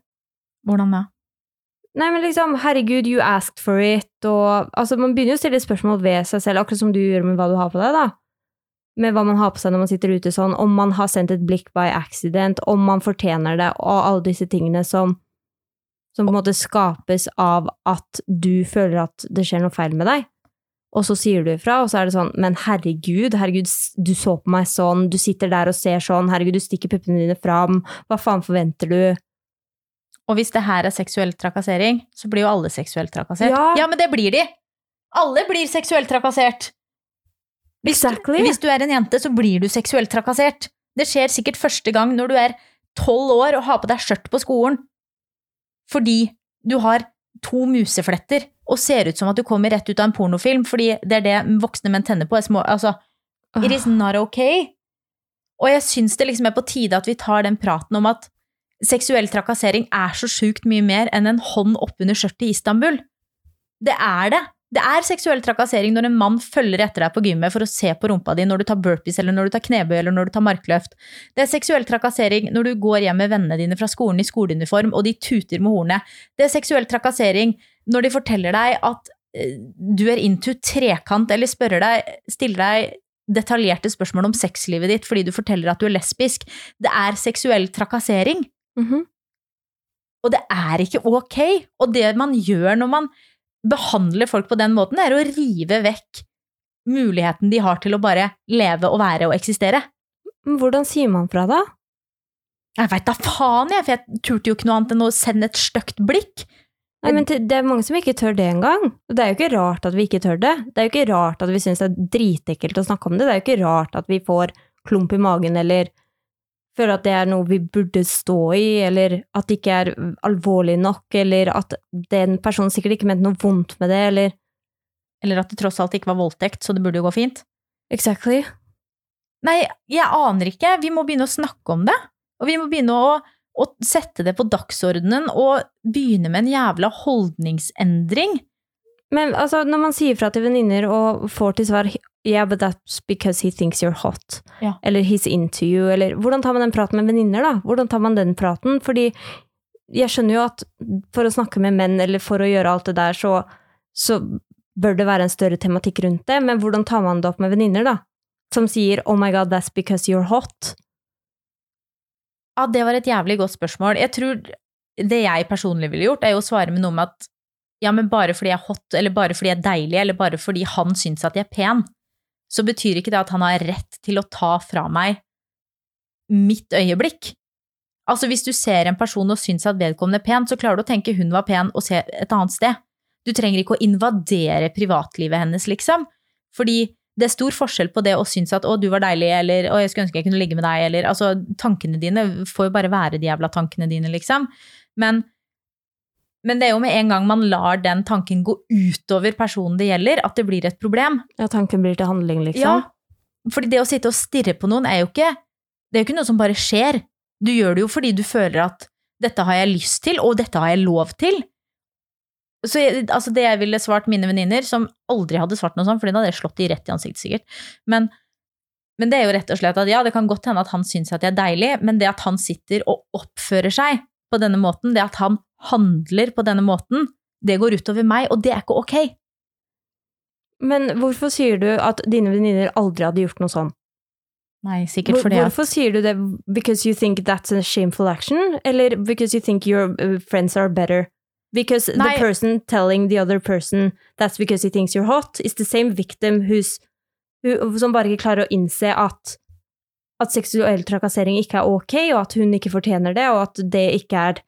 [SPEAKER 1] Hvordan da?
[SPEAKER 2] Nei, men liksom, herregud, you asked for it, og altså, man begynner jo å stille spørsmål ved seg selv, akkurat som du gjør med hva du har på deg, da. Med hva man har på seg når man sitter ute sånn, om man har sendt et blikk by accident, om man fortjener det, og alle disse tingene som som på en måte skapes av at du føler at det skjer noe feil med deg. Og så sier du ifra, og så er det sånn, men herregud, herregud, du så på meg sånn, du sitter der og ser sånn, herregud, du stikker puppene dine fram, hva faen forventer du?
[SPEAKER 1] Og hvis det her er seksuell trakassering, så blir jo alle seksuelt trakassert.
[SPEAKER 2] Ja.
[SPEAKER 1] men det blir de! Alle blir seksuelt trakassert! Hvis,
[SPEAKER 2] Exactly.
[SPEAKER 1] hvis du er en jente, så blir du seksuelt trakassert. Det skjer sikkert første gang når du er tolv år og har på deg skjørt på skolen. Fordi du har to musefletter og ser ut som at du kommer rett ut av en pornofilm, fordi det er det voksne menn tenner på. Små, altså, it is not okay. Og jeg syns det liksom er på tide at vi tar den praten om at seksuell trakassering er så sjukt mye mer enn en hånd oppunder skjørtet i Istanbul. Det er det. Det er seksuell trakassering når en mann følger etter deg på gymmet for å se på rumpa di når du tar burpees, eller når du tar knebøy, eller når du tar markløft. Det er seksuell trakassering når du går hjem med vennene dine fra skolen i skoleuniform, og de tuter med hornet. Det er seksuell trakassering når de forteller deg at eh, du er into trekant, eller deg, stiller deg detaljerte spørsmål om sexlivet ditt fordi du forteller at du er lesbisk. Det er seksuell trakassering.
[SPEAKER 2] Mhm.
[SPEAKER 1] Og det er ikke ok. Og det man gjør når man behandler folk på den måten, er å rive vekk muligheten de har til å bare leve og være og eksistere.
[SPEAKER 2] Hvordan sier man fra, da?
[SPEAKER 1] Jeg veit da faen, jeg, for jeg turte jo ikke noe annet enn å sende et stygt blikk.
[SPEAKER 2] Nei, men det er mange som ikke tør det engang. Og det er jo ikke rart at vi ikke tør det. Det er jo ikke rart at vi syns det er dritekkelt å snakke om det. Det er jo ikke rart at vi får klump i magen eller føler at det er noe vi burde stå i, eller at det ikke er alvorlig nok, eller at den personen sikkert ikke mente noe vondt med det, eller
[SPEAKER 1] Eller at det tross alt ikke var voldtekt, så det burde jo gå fint.
[SPEAKER 2] Exactly.
[SPEAKER 1] Nei, jeg aner ikke. Vi må begynne å snakke om det. Og vi må begynne å, å sette det på dagsordenen og begynne med en jævla holdningsendring.
[SPEAKER 2] Men altså, når man sier fra til venninner og får til svar Yeah, but that's because he thinks you're hot.
[SPEAKER 1] Ja.
[SPEAKER 2] Eller he's into you. Eller hvordan tar man den praten med venninner, da? Hvordan tar man den praten? Fordi jeg skjønner jo at for å snakke med menn, eller for å gjøre alt det der, så, så bør det være en større tematikk rundt det. Men hvordan tar man det opp med venninner, da? Som sier oh my god, that's because you're hot.
[SPEAKER 1] Ja, det var et jævlig godt spørsmål. Jeg tror det jeg personlig ville gjort, er jo å svare med noe med at ja, men bare fordi jeg er hot, eller bare fordi jeg er deilig, eller bare fordi han syns at jeg er pen, så betyr ikke det at han har rett til å ta fra meg mitt øyeblikk. Altså, hvis du ser en person og syns at vedkommende er pen, så klarer du å tenke hun var pen og se et annet sted. Du trenger ikke å invadere privatlivet hennes, liksom. Fordi det er stor forskjell på det å synes at 'å, du var deilig', eller 'å, jeg skulle ønske jeg kunne ligge med deg', eller altså, tankene dine får jo bare være de jævla tankene dine, liksom. Men, men det er jo med en gang man lar den tanken gå utover personen det gjelder, at det blir et problem.
[SPEAKER 2] Ja, tanken blir til handling, liksom.
[SPEAKER 1] Ja, fordi det å sitte og stirre på noen er jo ikke Det er jo ikke noe som bare skjer. Du gjør det jo fordi du føler at 'dette har jeg lyst til', og 'dette har jeg lov til'. Så jeg, altså det jeg ville svart mine venninner, som aldri hadde svart noe sånt, for da hadde jeg slått de rett i ansiktet, sikkert. Men, men det er jo rett og slett at ja, det kan godt hende at han syns at jeg er deilig, men det at han sitter og oppfører seg på denne måten, det at han handler på denne måten, det går utover meg, og det er ikke ok.
[SPEAKER 2] Men hvorfor sier du at dine venninner aldri hadde gjort noe sånn?
[SPEAKER 1] Nei, sikkert fordi
[SPEAKER 2] Hvorfor at sier du det because you think that's a shameful action, eller because you think your uh, friends are better? Because
[SPEAKER 1] Nei.
[SPEAKER 2] the person telling the other person that's because he thinks you're hot, is the same victim who's, who, som bare ikke klarer å innse at, at seksuell trakassering ikke er ok, og at hun ikke fortjener det, og at det ikke er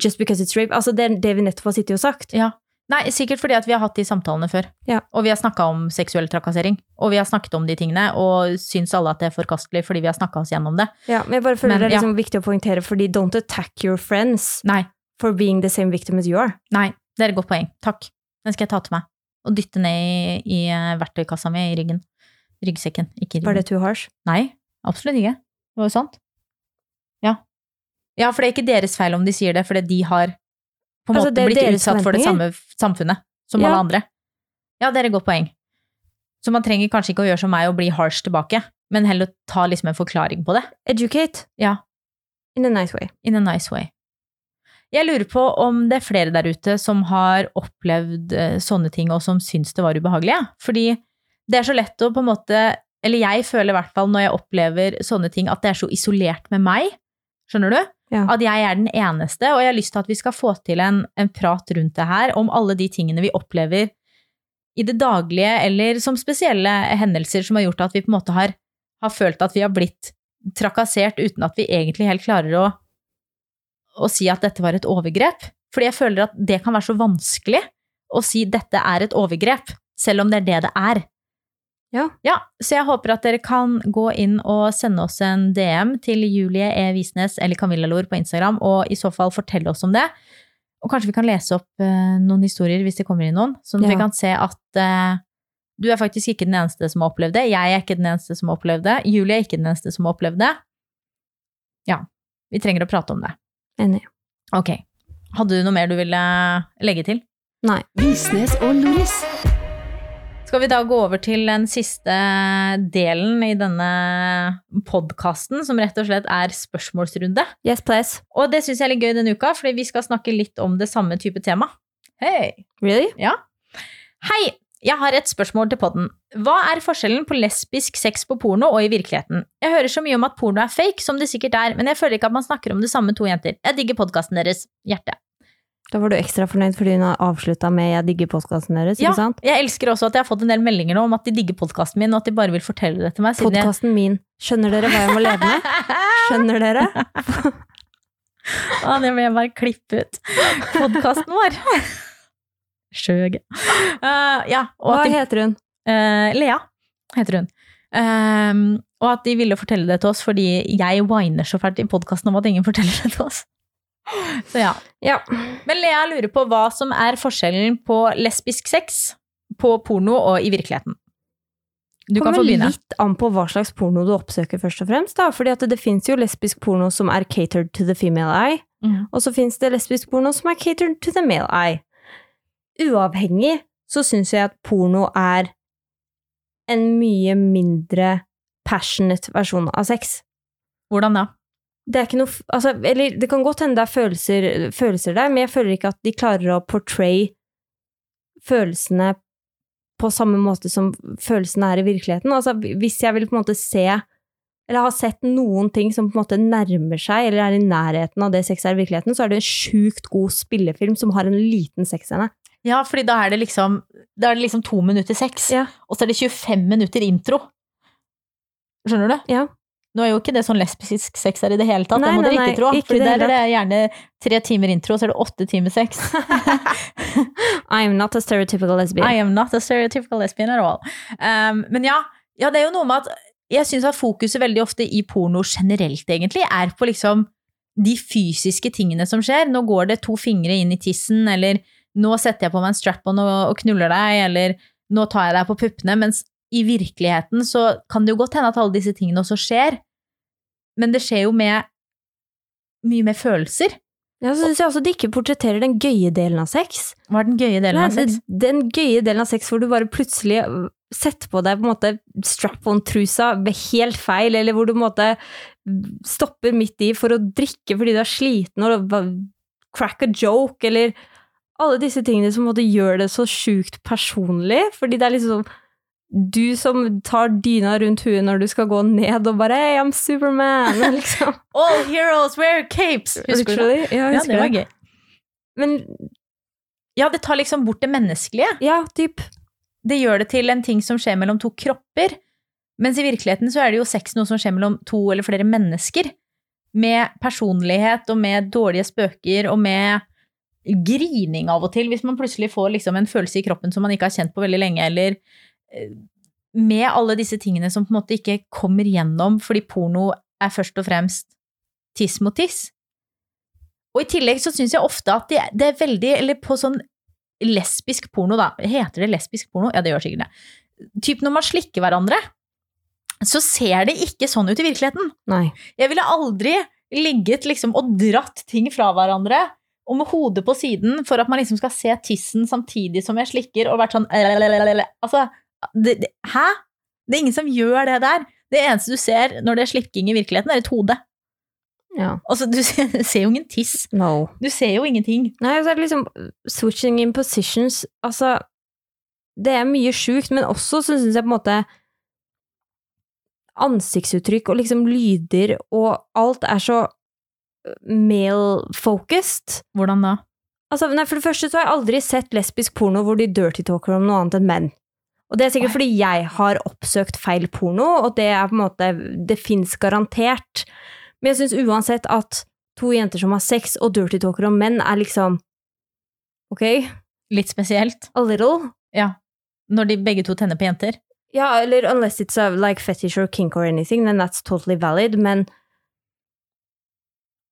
[SPEAKER 2] just because it's rape. Altså, det er det vi nettopp har sittet og sagt.
[SPEAKER 1] Ja. Nei, sikkert fordi at vi har hatt de samtalene før.
[SPEAKER 2] Ja.
[SPEAKER 1] Og vi har snakka om seksuell trakassering. Og vi har snakket om de tingene, og syns alle at det er forkastelig fordi vi har snakka oss gjennom det.
[SPEAKER 2] Ja, men jeg bare føler
[SPEAKER 1] Men,
[SPEAKER 2] det er
[SPEAKER 1] ja.
[SPEAKER 2] liksom viktig å poengtere, fordi don't attack your friends
[SPEAKER 1] Nei,
[SPEAKER 2] for being the same victim as you are.
[SPEAKER 1] nei, det er et godt poeng. Takk. Den skal jeg ta til meg. Og dytte ned i, i eh, verktøykassa mi i ryggen. Ryggsekken, ikke i
[SPEAKER 2] Var det too harsh?
[SPEAKER 1] Nei, absolutt ikke. Det var jo sant. Ja. Ja, for det er ikke deres feil om de sier det, fordi de har på en
[SPEAKER 2] Altså,
[SPEAKER 1] måte blitt utsatt for det samme samfunnet som
[SPEAKER 2] Ja.
[SPEAKER 1] alle andre. Ja, det er et godt poeng. Så man trenger kanskje ikke å gjøre som meg og bli harsh tilbake, men heller ta liksom en forklaring på det.
[SPEAKER 2] Educate.
[SPEAKER 1] Ja.
[SPEAKER 2] In a nice way.
[SPEAKER 1] In a nice way. Jeg lurer på om det er flere der ute som har opplevd eh, sånne ting, og som syns det var ubehagelig. Ja. Fordi det er så lett å på en måte Eller jeg føler i hvert fall når jeg opplever sånne ting, at det er så isolert med meg. Skjønner du?
[SPEAKER 2] Ja.
[SPEAKER 1] At jeg er den eneste, og jeg har lyst til at vi skal få til en, en prat rundt det her, om alle de tingene vi opplever i det daglige, eller som spesielle hendelser som har gjort at vi på en måte har, har følt at vi har blitt trakassert uten at vi egentlig helt klarer å, å si at dette var et overgrep. Fordi jeg føler at det kan være så vanskelig å si dette er et overgrep, selv om det er det det er.
[SPEAKER 2] Ja.
[SPEAKER 1] Ja, så jeg håper at dere kan gå inn og sende oss en DM til Julie E. Visnes eller Camilla Lor på Instagram, og i så fall fortelle oss om det. Og kanskje vi kan lese opp eh, noen historier hvis det kommer inn noen, sånn at
[SPEAKER 2] Ja.
[SPEAKER 1] vi kan se at eh, du er faktisk ikke den eneste som har opplevd det. Jeg er ikke den eneste som har opplevd det. Julie er ikke den eneste som har opplevd det. Ja, vi trenger å prate om det.
[SPEAKER 2] Enig.
[SPEAKER 1] Ok. Hadde du noe mer du ville legge til?
[SPEAKER 2] Nei.
[SPEAKER 3] Visnes og Loris.
[SPEAKER 1] Skal vi da gå over til den siste delen i denne podkasten, som rett og slett er spørsmålsrunde?
[SPEAKER 2] Yes, please.
[SPEAKER 1] Og det syns jeg er litt gøy denne uka, fordi vi skal snakke litt om det samme type tema. Hei!
[SPEAKER 2] Really?
[SPEAKER 1] Ja. Hei! Jeg har et spørsmål til podden. Hva er forskjellen på lesbisk sex på porno og i virkeligheten? Jeg hører så mye om at porno er fake, som det sikkert er, men jeg føler ikke at man snakker om det samme to jenter. Jeg digger podkasten deres. Hjerte.
[SPEAKER 2] Da var du ekstra fornøyd fordi hun har avslutta med 'jeg digger podkasten deres',
[SPEAKER 1] Ja,
[SPEAKER 2] ikke sant?
[SPEAKER 1] jeg elsker også at jeg har fått en del meldinger nå om at de digger podkasten min, og at de bare vil fortelle det til meg. Podkasten jeg-
[SPEAKER 2] min. Skjønner dere hva jeg må leve med? Skjønner dere?
[SPEAKER 1] Å, det vil jeg bare klippe ut. Podkasten vår. Skjøg. Uh, ja, og
[SPEAKER 2] Hva
[SPEAKER 1] de,
[SPEAKER 2] heter hun?
[SPEAKER 1] Uh, Lea heter hun. Um, og at de ville fortelle det til oss fordi jeg whiner så fælt i podkasten om at ingen forteller det til oss. Så ja.
[SPEAKER 2] Ja.
[SPEAKER 1] Men Lea lurer på hva som er forskjellen på lesbisk sex på porno og i virkeligheten. Du kan få
[SPEAKER 2] Kommer
[SPEAKER 1] begynne.
[SPEAKER 2] litt an på hva slags porno du oppsøker, først og fremst. da, fordi at det finnes jo lesbisk porno som er catered to the female eye,
[SPEAKER 1] mm.
[SPEAKER 2] og så finnes det lesbisk porno som er catered to the male eye. Uavhengig så syns jeg at porno er en mye mindre passionate versjon av sex.
[SPEAKER 1] Hvordan da?
[SPEAKER 2] Det er ikke noe altså, Eller det kan godt hende det er følelser, følelser der, men jeg føler ikke at de klarer å portray følelsene på samme måte som følelsene er i virkeligheten. Altså, hvis jeg vil på en måte se eller har sett noen ting som på en måte nærmer seg, eller er i nærheten av det sex er i virkeligheten, så er det en sjukt god spillefilm som har en liten sexscene.
[SPEAKER 1] Ja, fordi da er det liksom, da er det liksom to minutter sex,
[SPEAKER 2] Ja.
[SPEAKER 1] og så er det 25 minutter intro. Skjønner du?
[SPEAKER 2] Ja.
[SPEAKER 1] Nå er jo ikke det sånn lesbisk sex er i det hele tatt,
[SPEAKER 2] Nei,
[SPEAKER 1] det må dere ikke tro.
[SPEAKER 2] ikke
[SPEAKER 1] Fordi
[SPEAKER 2] det
[SPEAKER 1] der er det gjerne tre timer intro, så er det åtte timer sex.
[SPEAKER 2] I am not a stereotypical lesbian.
[SPEAKER 1] I am not a stereotypical lesbian at all. Um, men ja, ja, det er jo noe med at jeg syns at fokuset veldig ofte i porno generelt, egentlig, er på liksom de fysiske tingene som skjer. Nå går det to fingre inn i tissen, eller nå setter jeg på meg en strap-on og, og knuller deg, eller nå tar jeg deg på puppene, mens i virkeligheten så kan det jo godt hende at alle disse tingene også skjer, men det skjer jo med mye mer følelser.
[SPEAKER 2] Ja, så syns jeg også de ikke portretterer den gøye delen av sex.
[SPEAKER 1] Hva er den gøye delen av sex?
[SPEAKER 2] Den gøye delen av sex hvor du bare plutselig setter på deg på en måte strap-on-trusa helt feil, eller hvor du på en måte stopper midt i for å drikke fordi du er sliten og crack a joke, eller alle disse tingene som måtte gjøre gjør det så sjukt personlig, fordi det er liksom du som tar dyna rundt huet når du skal gå ned og bare Hey, I'm Superman! Liksom.
[SPEAKER 1] All heroes wear capes! Husker du det?
[SPEAKER 2] Ja,
[SPEAKER 1] Ja, det var gøy.
[SPEAKER 2] Men
[SPEAKER 1] Ja, det tar liksom bort det menneskelige.
[SPEAKER 2] ja, typ.
[SPEAKER 1] Det gjør det til en ting som skjer mellom to kropper. Mens i virkeligheten så er det jo sex noe som skjer mellom to eller flere mennesker. Med personlighet og med dårlige spøker og med grining av og til, hvis man plutselig får liksom en følelse i kroppen som man ikke har kjent på veldig lenge, eller eh, med alle disse tingene som på en måte ikke kommer gjennom fordi porno er først og fremst tiss mot tiss. Og i tillegg så syns jeg ofte at det, det er veldig Eller på sånn lesbisk porno, da. Heter det lesbisk porno? Ja, det gjør sikkert det. Typ når man slikker hverandre, så ser det ikke sånn ut i virkeligheten.
[SPEAKER 2] Nei.
[SPEAKER 1] Jeg ville aldri ligget liksom og dratt ting fra hverandre og med hodet på siden for at man liksom skal se tissen samtidig som jeg slikker, og vært sånn Altså, det, det, hæ? Det er ingen som gjør det der. Det eneste du ser når det er slikking i virkeligheten, er et hode.
[SPEAKER 2] Ja.
[SPEAKER 1] Altså, du ser, ser jo ingen tiss.
[SPEAKER 2] No.
[SPEAKER 1] Du ser jo ingenting.
[SPEAKER 2] Nei, så er det liksom switching in positions Altså, det er mye sjukt, men også så syns jeg på en måte ansiktsuttrykk og liksom lyder og alt er så male-focused.
[SPEAKER 1] Hvordan da?
[SPEAKER 2] Altså, nei, for det første så har jeg aldri sett lesbisk porno hvor de dirty talker om noe annet enn menn. Og det er sikkert fordi jeg har oppsøkt feil porno, og det er på en måte Det fins garantert. Men jeg syns uansett at to jenter som har sex og dirty talker om menn, er liksom Ok,
[SPEAKER 1] Litt spesielt.
[SPEAKER 2] a little.
[SPEAKER 1] Ja. Når de begge to tenner på jenter.
[SPEAKER 2] Ja, eller unless it's a like fetish or kink or anything, then that's totally valid, men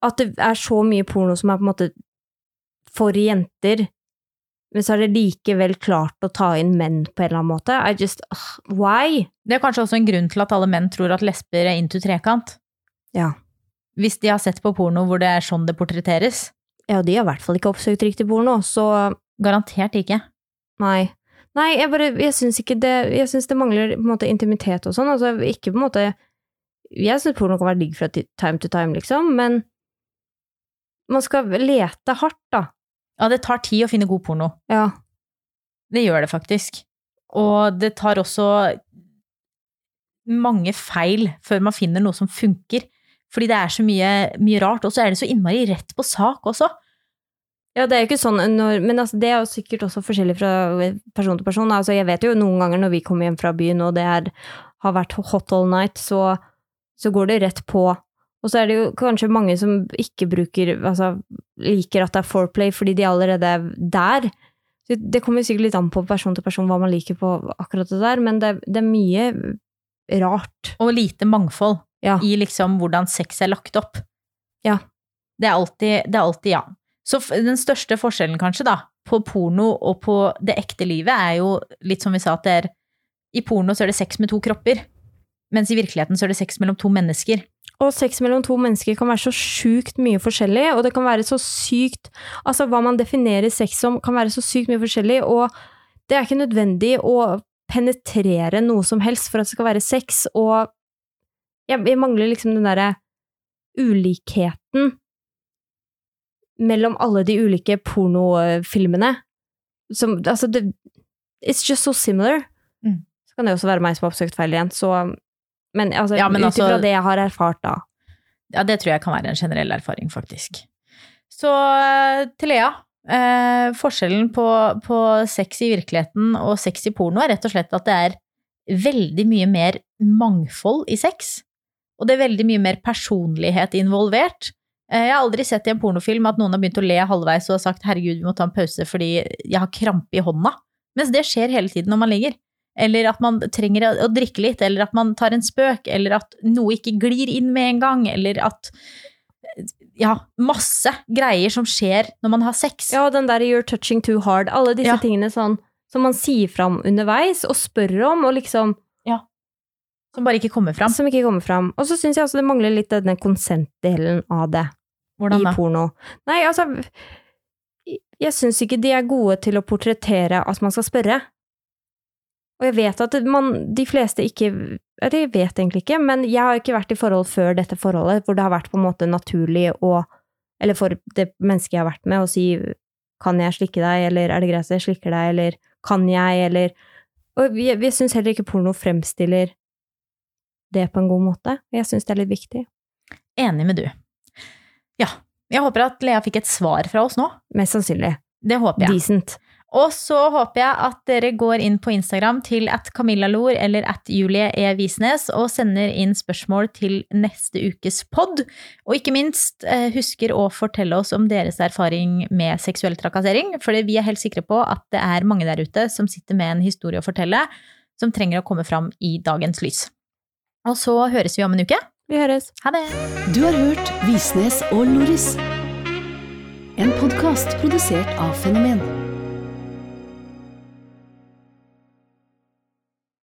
[SPEAKER 2] at det er så mye porno som er på en måte for jenter, men så er det likevel klart å ta inn menn på en eller annen måte. I just uh, Why?
[SPEAKER 1] Det er kanskje også en grunn til at alle menn tror at lesber er into trekant.
[SPEAKER 2] Ja.
[SPEAKER 1] Hvis de har sett på porno hvor det er sånn det portretteres.
[SPEAKER 2] Ja, de har i hvert fall ikke oppsøkt riktig porno, så
[SPEAKER 1] Garantert ikke.
[SPEAKER 2] nei. Nei, jeg bare, jeg syns ikke det Jeg syns det mangler på en måte intimitet og sånn, altså ikke på en måte Jeg syns porno kan være digg fra time to time, liksom, men man skal lete hardt, da.
[SPEAKER 1] Ja, det tar tid å finne god porno.
[SPEAKER 2] Ja.
[SPEAKER 1] Det gjør det faktisk. Og det tar også mange feil før man finner noe som funker. Fordi det er så mye, mye rart, og så er det så innmari rett på sak også.
[SPEAKER 2] Ja, det er jo ikke sånn når, Men altså, det er jo sikkert også forskjellig fra person til person. Altså, jeg vet jo noen ganger når vi kommer hjem fra byen og det er, har vært hot all night, så, så går det rett på. Og så er det jo kanskje mange som ikke bruker Altså liker at det er foreplay fordi de allerede er der. Det, kommer sikkert litt an på person til person hva man liker på akkurat det der, men det, det er mye rart.
[SPEAKER 1] Og lite mangfold
[SPEAKER 2] Ja.
[SPEAKER 1] i liksom hvordan sex er lagt opp.
[SPEAKER 2] Ja.
[SPEAKER 1] Det er alltid, det er alltid ja. Så den største forskjellen kanskje da, på porno og på det ekte livet er jo litt som vi sa at det er I porno så er det sex med to kropper, mens i virkeligheten så er det sex mellom to mennesker.
[SPEAKER 2] Og sex mellom to mennesker kan være så sjukt mye forskjellig, og det kan være så sykt Altså, hva man definerer sex som, kan være så sykt mye forskjellig, og det er ikke nødvendig å penetrere noe som helst for at det skal være sex, og jeg, jeg mangler liksom den derre ulikheten mellom alle de ulike pornofilmene. Som Altså, det It's just so similar.
[SPEAKER 1] Mm.
[SPEAKER 2] Så kan det også være meg som har oppsøkt feil igjen, så Men altså,
[SPEAKER 1] Ja, men
[SPEAKER 2] ut
[SPEAKER 1] altså-
[SPEAKER 2] det jeg har erfart, da.
[SPEAKER 1] Ja, det tror jeg kan være en generell erfaring, faktisk. Så eh, til Lea. Eh, forskjellen på, på sex i virkeligheten og sex i porno er rett og slett at det er veldig mye mer mangfold i sex. Og det er veldig mye mer personlighet involvert. Eh, jeg har aldri sett i en pornofilm at noen har begynt å le halvveis og har sagt 'herregud, vi må ta en pause fordi jeg har krampe i hånda'. Mens det skjer hele tiden når man ligger. Eller at man trenger å- drikke litt, eller at man tar en spøk, eller at noe ikke glir inn med en gang, eller at Ja, masse greier som skjer når man har sex.
[SPEAKER 2] Ja, den der 'you're touching too hard', alle disse
[SPEAKER 1] Ja.
[SPEAKER 2] tingene sånn som man sier fram underveis og spør om, og liksom Ja.
[SPEAKER 1] Som bare ikke kommer fram.
[SPEAKER 2] Som ikke kommer fram. Og så syns jeg også det mangler litt denne konsentdelen av det
[SPEAKER 1] Hvordan
[SPEAKER 2] i
[SPEAKER 1] da?
[SPEAKER 2] porno. Nei, altså Jeg syns ikke de er gode til å portrettere at man skal spørre. Og jeg vet at man, de fleste ikke Eller jeg vet egentlig ikke, men jeg har ikke vært i forhold før dette forholdet, hvor det har vært på en måte naturlig å Eller for det mennesket jeg har vært med, å si kan jeg slikke deg, eller er det greit at jeg slikker deg, eller kan jeg, eller Og jeg, jeg syns heller ikke porno fremstiller det på en god måte. Jeg syns det er litt viktig.
[SPEAKER 1] Enig med du. Ja. Jeg håper at Lea fikk et svar fra oss nå.
[SPEAKER 2] Mest sannsynlig.
[SPEAKER 1] Det håper jeg.
[SPEAKER 2] Decent.
[SPEAKER 1] Og så håper jeg at dere går inn på Instagram til at Camillalor eller at Julie E. Visnes og sender inn spørsmål til neste ukes pod. Og ikke minst eh, husker å fortelle oss om deres erfaring med seksuell trakassering, for vi er helt sikre på at det er mange der ute som sitter med en historie å fortelle som trenger å komme fram i dagens lys. Og så høres vi om en uke.
[SPEAKER 2] Vi høres.
[SPEAKER 1] Ha det!
[SPEAKER 3] Du har hørt Visnes og Loris. En podkast produsert av Fenomen.